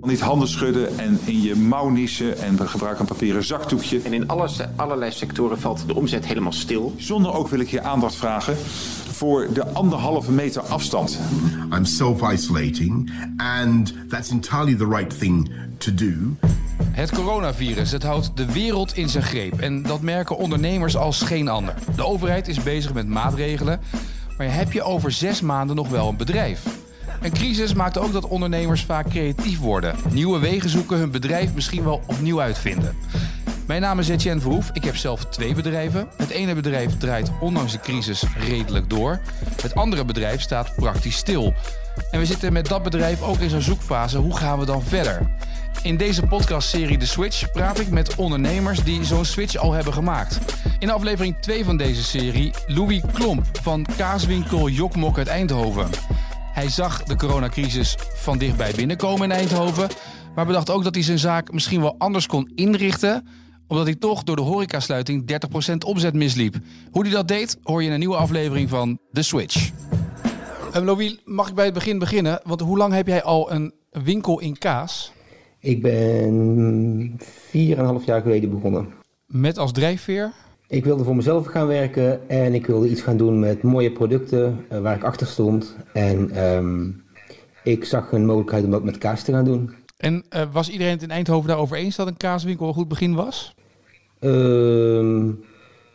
Niet handen schudden en in je mouw niezen en gebruik een papieren zakdoekje. En in alle, allerlei sectoren valt de omzet helemaal stil. Zonder ook wil ik je aandacht vragen voor de anderhalve meter afstand. I'm self-isolating and that's entirely the right thing to do. Het coronavirus het houdt de wereld in zijn greep en dat merken ondernemers als geen ander. De overheid is bezig met maatregelen, maar heb je over zes maanden nog wel een bedrijf? Een crisis maakt ook dat ondernemers vaak creatief worden. Nieuwe wegen zoeken, hun bedrijf misschien wel opnieuw uitvinden. Mijn naam is Etienne Verhoef. Ik heb zelf twee bedrijven. Het ene bedrijf draait ondanks de crisis redelijk door. Het andere bedrijf staat praktisch stil. En we zitten met dat bedrijf ook in zo'n zoekfase. Hoe gaan we dan verder? In deze podcastserie The Switch praat ik met ondernemers die zo'n switch al hebben gemaakt. In aflevering 2 van deze serie Louis Klomp van kaaswinkel Jokmok uit Eindhoven. Hij zag de coronacrisis van dichtbij binnenkomen in Eindhoven, maar bedacht ook dat hij zijn zaak misschien wel anders kon inrichten omdat hij toch door de horecasluiting 30% omzet misliep. Hoe hij dat deed, hoor je in een nieuwe aflevering van The Switch. Um, Louis, mag ik bij het begin beginnen? Want hoe lang heb jij al een winkel in kaas? Ik ben 4,5 jaar geleden begonnen. Met als drijfveer? Ik wilde voor mezelf gaan werken en ik wilde iets gaan doen met mooie producten uh, waar ik achter stond. En um, ik zag een mogelijkheid om dat met kaas te gaan doen. En uh, was iedereen het in Eindhoven daarover eens dat een kaaswinkel een goed begin was? Uh,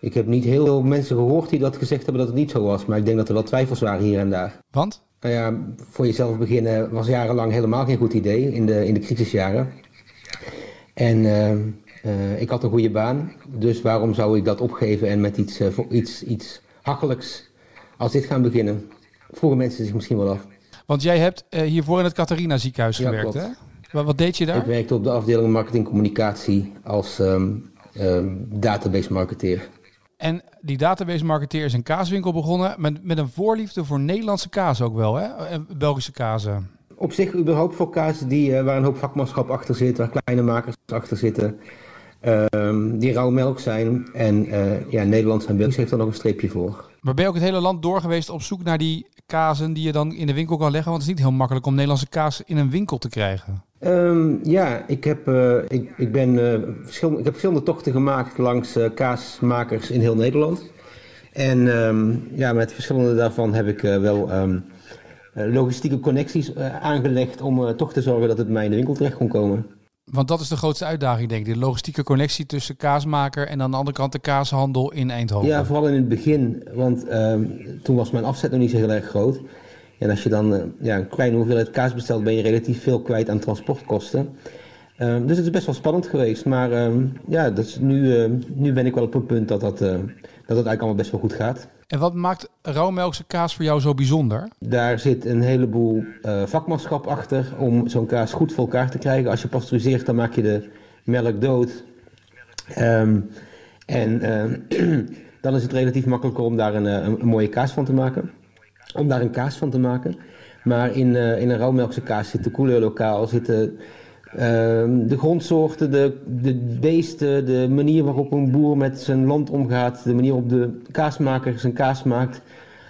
ik heb niet heel veel mensen gehoord die dat gezegd hebben dat het niet zo was. Maar ik denk dat er wel twijfels waren hier en daar. Want? Nou ja, voor jezelf beginnen was jarenlang helemaal geen goed idee in de, in de crisisjaren. En uh, ik had een goede baan, dus waarom zou ik dat opgeven en met iets, uh, iets, iets hachelijks als dit gaan beginnen? Vroegen mensen zich misschien wel af. Want jij hebt uh, hiervoor in het Catharina ziekenhuis Ja, gewerkt, klopt. hè? Wat, wat deed je daar? Ik werkte op de afdeling marketing communicatie als um, um, database marketeer. En die database marketeer is een kaaswinkel begonnen met, met een voorliefde voor Nederlandse kaas ook wel, hè? En Belgische kazen. Op zich überhaupt voor kaas die, waar een hoop vakmanschap achter zit, waar kleine makers achter zitten. Um, die rauw melk zijn. En uh, ja, Nederlands en Belgisch heeft er nog een streepje voor. Maar ben je ook het hele land door geweest op zoek naar die kazen die je dan in de winkel kan leggen? Want het is niet heel makkelijk om Nederlandse kaas in een winkel te krijgen. Um, ja, ik heb, uh, ik, ik, ben, uh, verschillende, ik heb verschillende tochten gemaakt langs uh, kaasmakers in heel Nederland. En um, ja, met verschillende daarvan heb ik wel um, logistieke connecties aangelegd om toch te zorgen dat het mij in de winkel terecht kon komen. Want dat is de grootste uitdaging, denk ik. De logistieke connectie tussen kaasmaker en aan de andere kant de kaashandel in Eindhoven. Ja, vooral in het begin. Want um, toen was mijn afzet nog niet zo heel erg groot. En als je dan uh, ja, een kleine hoeveelheid kaas bestelt, ben je relatief veel kwijt aan transportkosten. Um, dus het is best wel spannend geweest. Maar um, ja, dus nu, uh, nu ben ik wel op een punt dat, dat, uh, dat het eigenlijk allemaal best wel goed gaat. En wat maakt rauwmelkse kaas voor jou zo bijzonder? Daar zit een heleboel uh, vakmanschap achter om zo'n kaas goed voor elkaar te krijgen. Als je pasteuriseert, dan maak je de melk dood. Um, en uh, dan is het relatief makkelijker om daar een, een, een, mooie kaas van te maken. Om daar een kaas van te maken. Maar in, in een rauwmelkse kaas zit de couleur lokaal, zitten de grondsoorten, de, de beesten, de manier waarop een boer met zijn land omgaat, de manier waarop de kaasmaker zijn kaas maakt.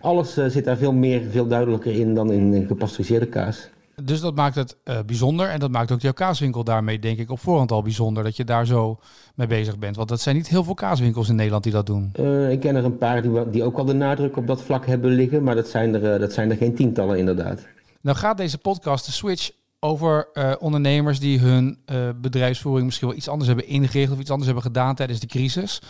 Alles uh, zit daar veel meer, veel duidelijker in dan in een gepasteuriseerde kaas. Dus dat maakt het uh, bijzonder en dat maakt ook jouw kaaswinkel daarmee denk ik op voorhand al bijzonder dat je daar zo mee bezig bent. Want dat zijn niet heel veel kaaswinkels in Nederland die dat doen. Uh, ik ken er een paar die, die ook wel de nadruk op dat vlak hebben liggen, maar dat zijn er, dat zijn er geen tientallen inderdaad. Nou gaat deze podcast, de Switch, over uh, ondernemers die hun uh, bedrijfsvoering misschien wel iets anders hebben ingericht of iets anders hebben gedaan tijdens de crisis.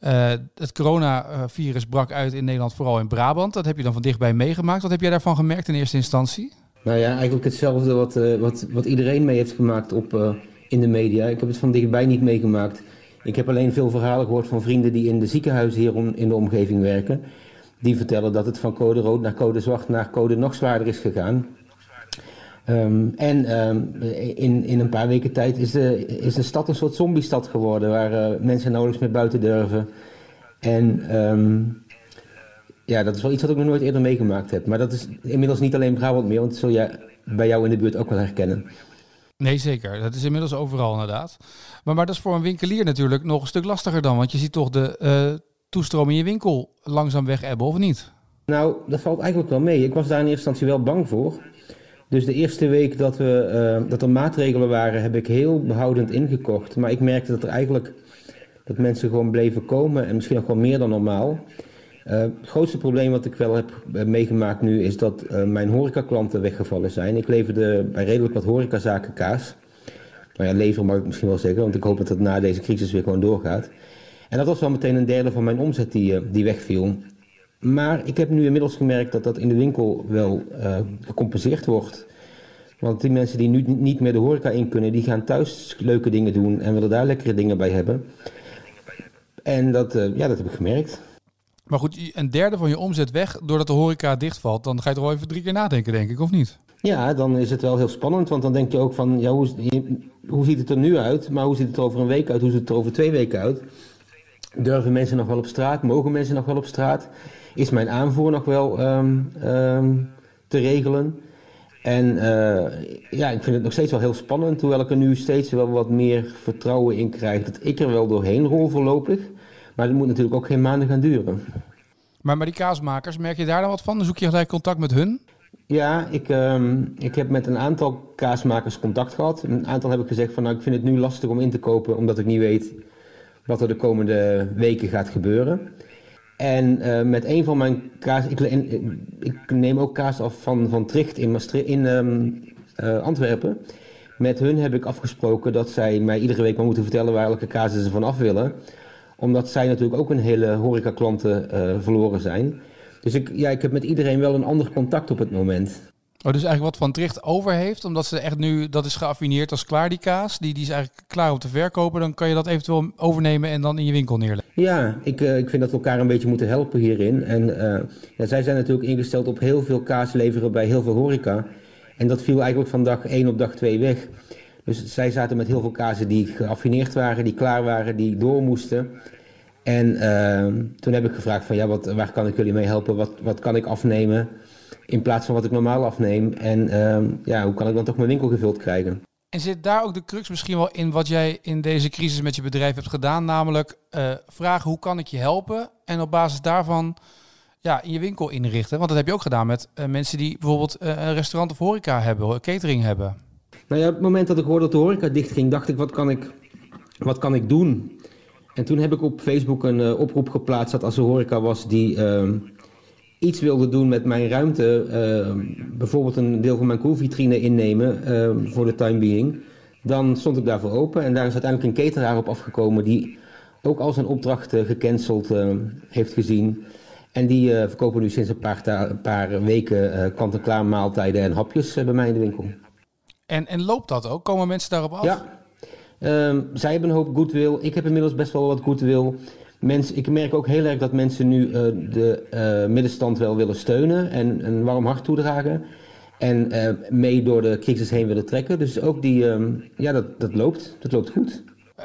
Uh, het coronavirus brak uit in Nederland, vooral in Brabant. Dat heb je dan van dichtbij meegemaakt. Wat heb jij daarvan gemerkt in eerste instantie? Nou ja, eigenlijk hetzelfde wat, wat, wat iedereen mee heeft gemaakt op, in de media. Ik heb het van dichtbij niet meegemaakt. Ik heb alleen veel verhalen gehoord van vrienden die in de ziekenhuizen hier om, in de omgeving werken. Die vertellen dat het van code rood naar code zwart naar code nog zwaarder is gegaan. Um, en um, in, in een paar weken tijd is de, is de stad een soort zombiestad geworden, waar uh, mensen nauwelijks meer buiten durven. En um, ja, dat is wel iets wat ik nog nooit eerder meegemaakt heb. Maar dat is inmiddels niet alleen Brabant meer, want dat zul je bij jou in de buurt ook wel herkennen. Nee, zeker. Dat is inmiddels overal inderdaad. Maar, maar dat is voor een winkelier natuurlijk nog een stuk lastiger dan, want je ziet toch de uh, toestroom in je winkel langzaam weg ebben, of niet? Nou, dat valt eigenlijk wel mee. Ik was daar in eerste instantie wel bang voor. Dus de eerste week dat, we, eh, dat er maatregelen waren, heb ik heel behoudend ingekocht. Maar ik merkte dat er eigenlijk dat mensen gewoon bleven komen en misschien nog wel meer dan normaal. Uh, het grootste probleem wat ik wel heb meegemaakt nu is dat uh, mijn horecaklanten weggevallen zijn. Ik leverde bij redelijk wat horecazaken kaas. Nou ja, lever mag ik misschien wel zeggen, want ik hoop dat het na deze crisis weer gewoon doorgaat. En dat was wel meteen een derde van mijn omzet die, die wegviel. Maar ik heb nu inmiddels gemerkt dat dat in de winkel wel gecompenseerd wordt. Want die mensen die nu niet meer de horeca in kunnen, die gaan thuis leuke dingen doen en willen daar lekkere dingen bij hebben. En dat, ja, dat heb ik gemerkt. Maar goed, een derde van je omzet weg doordat de horeca dichtvalt. Dan ga je toch wel even drie keer nadenken, denk ik, of niet? Ja, dan is het wel heel spannend. Want dan denk je ook van, ja, hoe, hoe ziet het er nu uit? Maar hoe ziet het er over een week uit? Hoe ziet het er over twee weken uit? Durven mensen nog wel op straat? Mogen mensen nog wel op straat? Is mijn aanvoer nog wel um, um, te regelen? En uh, ja, ik vind het nog steeds wel heel spannend. Hoewel ik er nu steeds wel wat meer vertrouwen in krijg. Dat ik er wel doorheen rol voorlopig. Maar dat moet natuurlijk ook geen maanden gaan duren. Maar, maar die kaasmakers, merk je daar dan wat van? Zoek je gelijk contact met hun? Ja, ik, um, ik heb met een aantal kaasmakers contact gehad. Een aantal heb ik gezegd van nou, ik vind het nu lastig om in te kopen, omdat ik niet weet wat er de komende weken gaat gebeuren. En uh, met een van mijn kaas, ik, neem ook kaas af van, van Tricht in, in um, uh, Antwerpen. Met hun heb ik afgesproken dat zij mij iedere week maar moeten vertellen waar welke kaas ze van af willen omdat zij natuurlijk ook een hele horecaklanten uh, verloren zijn. Dus ik, ja, ik heb met iedereen wel een ander contact op het moment. Oh, dus eigenlijk wat Van Tricht over heeft, omdat ze echt nu, dat is geaffineerd als klaar die kaas, die, die is eigenlijk klaar om te verkopen, dan kan je dat eventueel overnemen en dan in je winkel neerleggen. Ja, ik, uh, ik vind dat we elkaar een beetje moeten helpen hierin. En uh, ja, zij zijn natuurlijk ingesteld op heel veel kaas leveren bij heel veel horeca. En dat viel eigenlijk van dag 1 op dag 2 weg. Dus zij zaten met heel veel kazen die geaffineerd waren, die klaar waren, die door moesten. En uh, toen heb ik gevraagd van ja, wat, waar kan ik jullie mee helpen? Wat, wat kan ik afnemen in plaats van wat ik normaal afneem? En uh, ja, hoe kan ik dan toch mijn winkel gevuld krijgen? En zit daar ook de crux misschien wel in wat jij in deze crisis met je bedrijf hebt gedaan? Namelijk uh, vragen hoe kan ik je helpen? En op basis daarvan ja, in je winkel inrichten. Want dat heb je ook gedaan met uh, mensen die bijvoorbeeld uh, een restaurant of horeca hebben, catering hebben. Nou ja, op het moment dat ik hoorde dat de horeca dichtging, dacht ik, wat kan ik, wat kan ik doen? En toen heb ik op Facebook een oproep geplaatst dat als er horeca was die uh, iets wilde doen met mijn ruimte, uh, bijvoorbeeld een deel van mijn koelvitrine innemen voor de time being, dan stond ik daarvoor open. En daar is uiteindelijk een cateraar op afgekomen die ook al zijn opdrachten gecanceld heeft gezien. En die verkopen nu sinds een paar, paar weken kant-en-klaar maaltijden en hapjes bij mij in de winkel. En, en loopt dat ook? Komen mensen daarop af? Ja. Zij hebben een hoop goodwill. Ik heb inmiddels best wel wat goodwill. Mensen, ik merk ook heel erg dat mensen nu uh, de uh, middenstand wel willen steunen en een warm hart toedragen. En uh, mee door de crisis heen willen trekken. Dus ook die, um, ja, dat, dat loopt. Dat loopt goed.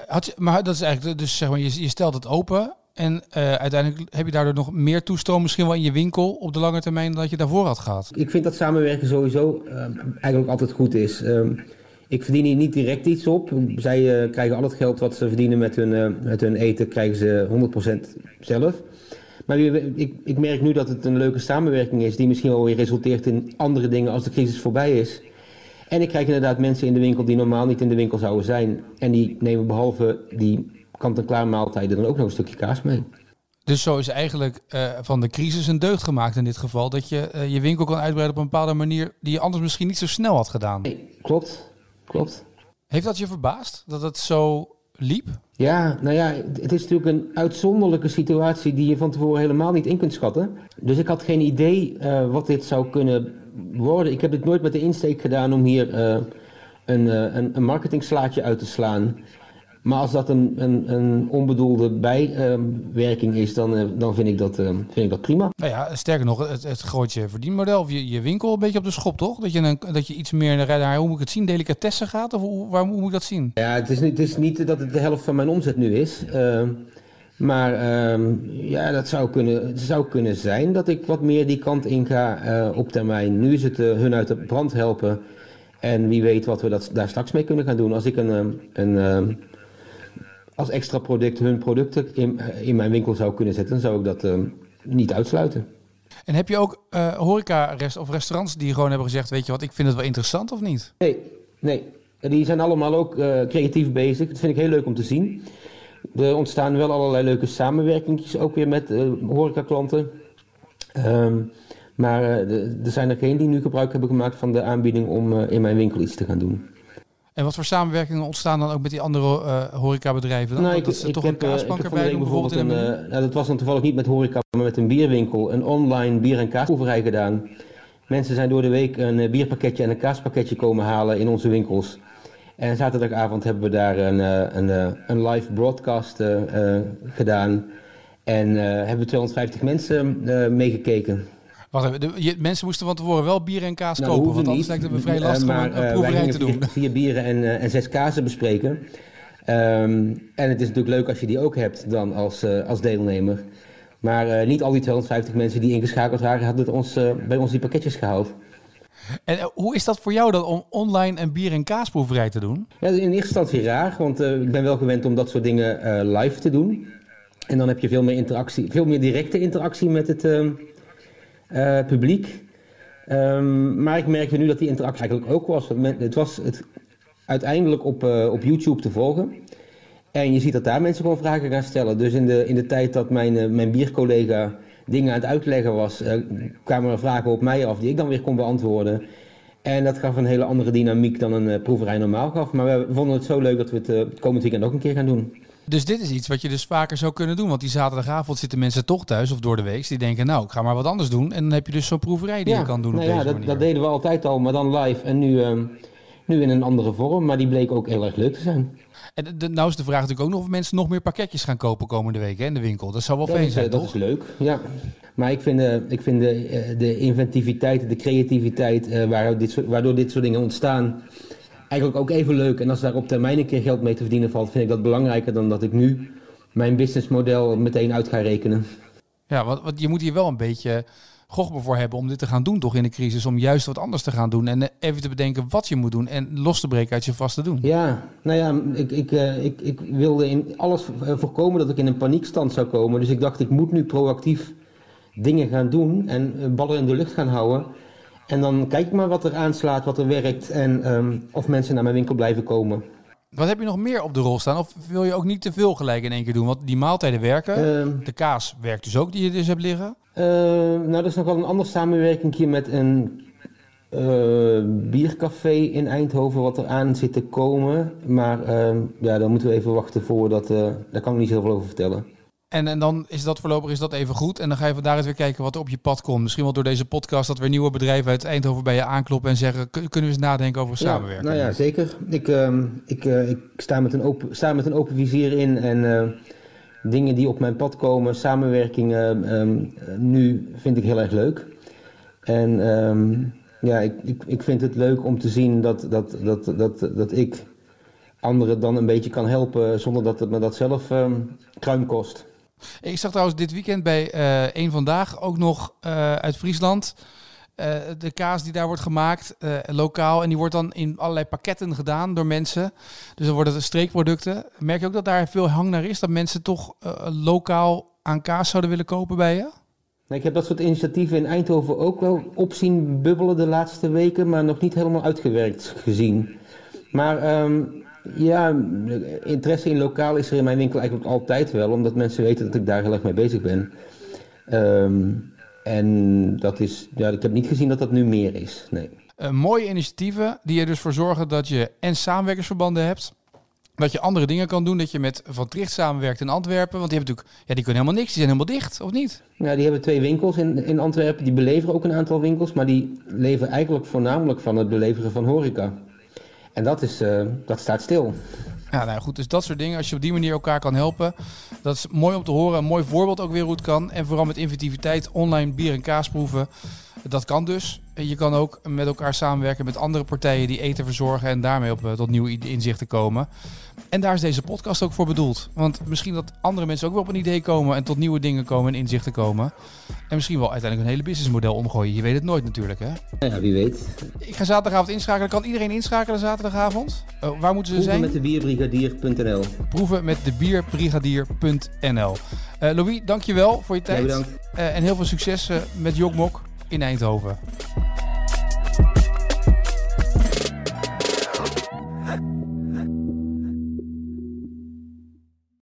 Had je, maar dat is eigenlijk, dus zeg maar, je, je stelt het open. En uh, uiteindelijk heb je daardoor nog meer toestroom misschien wel in je winkel op de lange termijn dan dat je daarvoor had gehad. Ik vind dat samenwerken sowieso uh, eigenlijk altijd goed is. Uh, ik verdien hier niet direct iets op. Zij uh, krijgen al het geld wat ze verdienen met hun, uh, met hun eten, krijgen ze 100% zelf. Maar ik, ik, merk nu dat het een leuke samenwerking is, die misschien wel weer resulteert in andere dingen als de crisis voorbij is. En ik krijg inderdaad mensen in de winkel die normaal niet in de winkel zouden zijn. En die nemen behalve die kant-en-klaar maaltijden dan ook nog een stukje kaas mee. Dus zo is eigenlijk uh, van de crisis een deugd gemaakt in dit geval. Dat je uh, je winkel kan uitbreiden op een bepaalde manier die je anders misschien niet zo snel had gedaan. Nee, klopt klopt. Heeft dat je verbaasd dat het zo liep? Ja, nou ja, het is natuurlijk een uitzonderlijke situatie die je van tevoren helemaal niet in kunt schatten. Dus ik had geen idee uh, wat dit zou kunnen worden. Ik heb dit nooit met de insteek gedaan om hier uh, een, uh, een, een marketingslaatje uit te slaan. Maar als dat een, een, een onbedoelde bijwerking is, dan, uh, dan vind, ik dat, uh, vind ik dat prima. Nou ja, sterker nog, het, het gooit je verdienmodel of je, je winkel een beetje op de schop, toch? Dat je, een, dat je iets meer naar, hoe moet ik het zien, delicatessen gaat? Of hoe, waar, hoe moet ik dat zien? Ja, het is, niet, het is niet dat het de helft van mijn omzet nu is. Uh, maar ja, dat zou kunnen, het zou kunnen zijn dat ik wat meer die kant in ga op termijn. Nu is het hun uit de brand helpen. En wie weet wat we dat, daar straks mee kunnen gaan doen. Als ik een, een als extra product hun producten in, in mijn winkel zou kunnen zetten, dan zou ik dat uh, niet uitsluiten. En heb je ook uh, horeca rest of restaurants die gewoon hebben gezegd, weet je wat, ik vind het wel interessant of niet? Nee, nee. Die zijn allemaal ook uh, creatief bezig. Dat vind ik heel leuk om te zien. Er ontstaan wel allerlei leuke samenwerkingjes ook weer met uh, horecaklanten. Um, maar er zijn er geen die nu gebruik hebben gemaakt van de aanbieding om in mijn winkel iets te gaan doen. En wat voor samenwerkingen ontstaan dan ook met die andere uh, horecabedrijven? Dan? Nou, ik, dat ze ik toch heb, een ik heb erbij doen bijvoorbeeld een, bijvoorbeeld? nou, dat was dan toevallig niet met horeca, maar met een bierwinkel, een online bier- en kaasproeverij gedaan. Mensen zijn door de week een bierpakketje en een kaaspakketje komen halen in onze winkels. En zaterdagavond hebben we daar een, een, een live broadcast uh, gedaan. En uh, hebben we 250 mensen meegekeken. Wacht even, mensen moesten van tevoren wel bier en kaas Nou, kopen, want anders lijkt het me vrij lastig Uh, om een, een proeverij te doen. Vier, vier bieren en, uh, en zes kazen bespreken. Um, en het is natuurlijk leuk als je die ook hebt dan als, als deelnemer. Maar niet al die 250 mensen die ingeschakeld waren, hadden ons, bij ons die pakketjes gehaald. En hoe is dat voor jou dan om online een bier- en kaasproeverij te doen? Ja, in eerste instantie raar, want ik ben wel gewend om dat soort dingen live te doen. En dan heb je veel meer interactie, veel meer directe interactie met het uh, publiek. Um, maar ik merkte nu dat die interactie eigenlijk ook was. Het was het uiteindelijk op, uh, op YouTube te volgen. En je ziet dat daar mensen gewoon vragen gaan stellen. Dus in de, in de tijd dat mijn, uh, mijn biercollega dingen aan het uitleggen was, kwamen er vragen op mij af die ik dan weer kon beantwoorden. En dat gaf een hele andere dynamiek dan een proeverij normaal gaf. Maar we vonden het zo leuk dat we het komend weekend ook een keer gaan doen. Dus dit is iets wat je dus vaker zou kunnen doen. Want die zaterdagavond zitten mensen toch thuis of door de week. Die denken, nou, ik ga maar wat anders doen. En dan heb je dus zo'n proeverij die ja, je kan doen nou op ja, deze dat, manier. dat deden we altijd al, maar dan live. En nu, uh, nu in een andere vorm. Maar die bleek ook heel erg leuk te zijn. En de, nou is de vraag natuurlijk ook nog of mensen nog meer pakketjes gaan kopen komende week hè, in de winkel. Dat zou wel fijn zijn, dat toch? is leuk, ja. Maar ik vind, uh, ik vind de, uh, de inventiviteit, de creativiteit uh, waar dit soort, waardoor dit soort dingen ontstaan eigenlijk ook even leuk. En als daar op termijn een keer geld mee te verdienen valt, vind ik dat belangrijker dan dat ik nu mijn businessmodel meteen uit ga rekenen. Ja, want, want je moet hier wel een beetje gochme voor hebben om dit te gaan doen toch in de crisis. Om juist wat anders te gaan doen en even te bedenken wat je moet doen en los te breken uit je vaste doen. Ja, nou ja, ik, ik, uh, ik, ik wilde in alles voorkomen dat ik in een paniekstand zou komen. Dus ik dacht, ik moet nu proactief dingen gaan doen en ballen in de lucht gaan houden. En dan kijk ik maar wat er aanslaat, wat er werkt en um, of mensen naar mijn winkel blijven komen. Wat heb je nog meer op de rol staan? Of wil je ook niet te veel gelijk in één keer doen? Want die maaltijden werken. Uh, de kaas werkt dus ook, die je dus hebt liggen. Uh, nou, er is nog wel een andere samenwerking hier met een uh, biercafé in Eindhoven wat er aan zit te komen. Maar ja, daar moeten we even wachten voor. Dat, daar kan ik niet heel veel over vertellen. En, en dan is dat voorlopig is dat even goed. En dan ga je van daaruit weer kijken wat er op je pad komt. Misschien wel door deze podcast dat weer nieuwe bedrijven uit Eindhoven bij je aankloppen en zeggen: kunnen we eens nadenken over samenwerken? Ja, nou ja, zeker. Ik, uh, ik, uh, ik sta, met een open, sta met een open vizier in en uh, dingen die op mijn pad komen, samenwerkingen, um, nu vind ik heel erg leuk. En um, ja, ik, ik, ik vind het leuk om te zien dat, dat, dat, dat, dat ik anderen dan een beetje kan helpen zonder dat het me dat zelf um, kruim kost. Ik zag trouwens dit weekend bij één vandaag ook nog uh, uit Friesland. Uh, de kaas die daar wordt gemaakt, lokaal. En die wordt dan in allerlei pakketten gedaan door mensen. Dus dan worden het streekproducten. Merk je ook dat daar veel hang naar is? Dat mensen toch lokaal aan kaas zouden willen kopen bij je? Nou, ik heb dat soort initiatieven in Eindhoven ook wel op zien bubbelen de laatste weken. Maar nog niet helemaal uitgewerkt gezien. Maar um, ja, interesse in lokaal is er in mijn winkel eigenlijk altijd wel, omdat mensen weten dat ik daar heel erg mee bezig ben. Um, en dat is, ja, ik heb niet gezien dat dat nu meer is. Nee. Uh, mooie initiatieven die er dus voor zorgen dat je en samenwerkersverbanden hebt. Dat je andere dingen kan doen, dat je met Van Tricht samenwerkt in Antwerpen. Want die hebben natuurlijk, ja, die kunnen helemaal niks, die zijn helemaal dicht, of niet? Ja, die hebben twee winkels in, in Antwerpen, die beleveren ook een aantal winkels, maar die leven eigenlijk voornamelijk van het beleveren van horeca. En dat, is, uh, dat staat stil. Ja, nou goed, dus dat soort dingen, als je op die manier elkaar kan helpen, dat is mooi om te horen. Een mooi voorbeeld ook weer hoe het kan. En vooral met inventiviteit, online bier en kaas proeven. Dat kan dus. En je kan ook met elkaar samenwerken met andere partijen die eten verzorgen en daarmee op, tot nieuwe inzichten komen. En daar is deze podcast ook voor bedoeld. Want misschien dat andere mensen ook wel op een idee komen en tot nieuwe dingen komen en inzichten komen. En misschien wel uiteindelijk een hele businessmodel omgooien. Je weet het nooit natuurlijk, hè? Ja, wie weet. Ik ga zaterdagavond inschakelen. Kan iedereen inschakelen zaterdagavond? Uh, waar moeten ze Proeven zijn? met de bierbrigadier.nl. Proeven met de bierbrigadier.nl. Uh, Louis, dankjewel voor je tijd. Ja, bedankt. Uh, en heel veel succes met Jokmok in Eindhoven.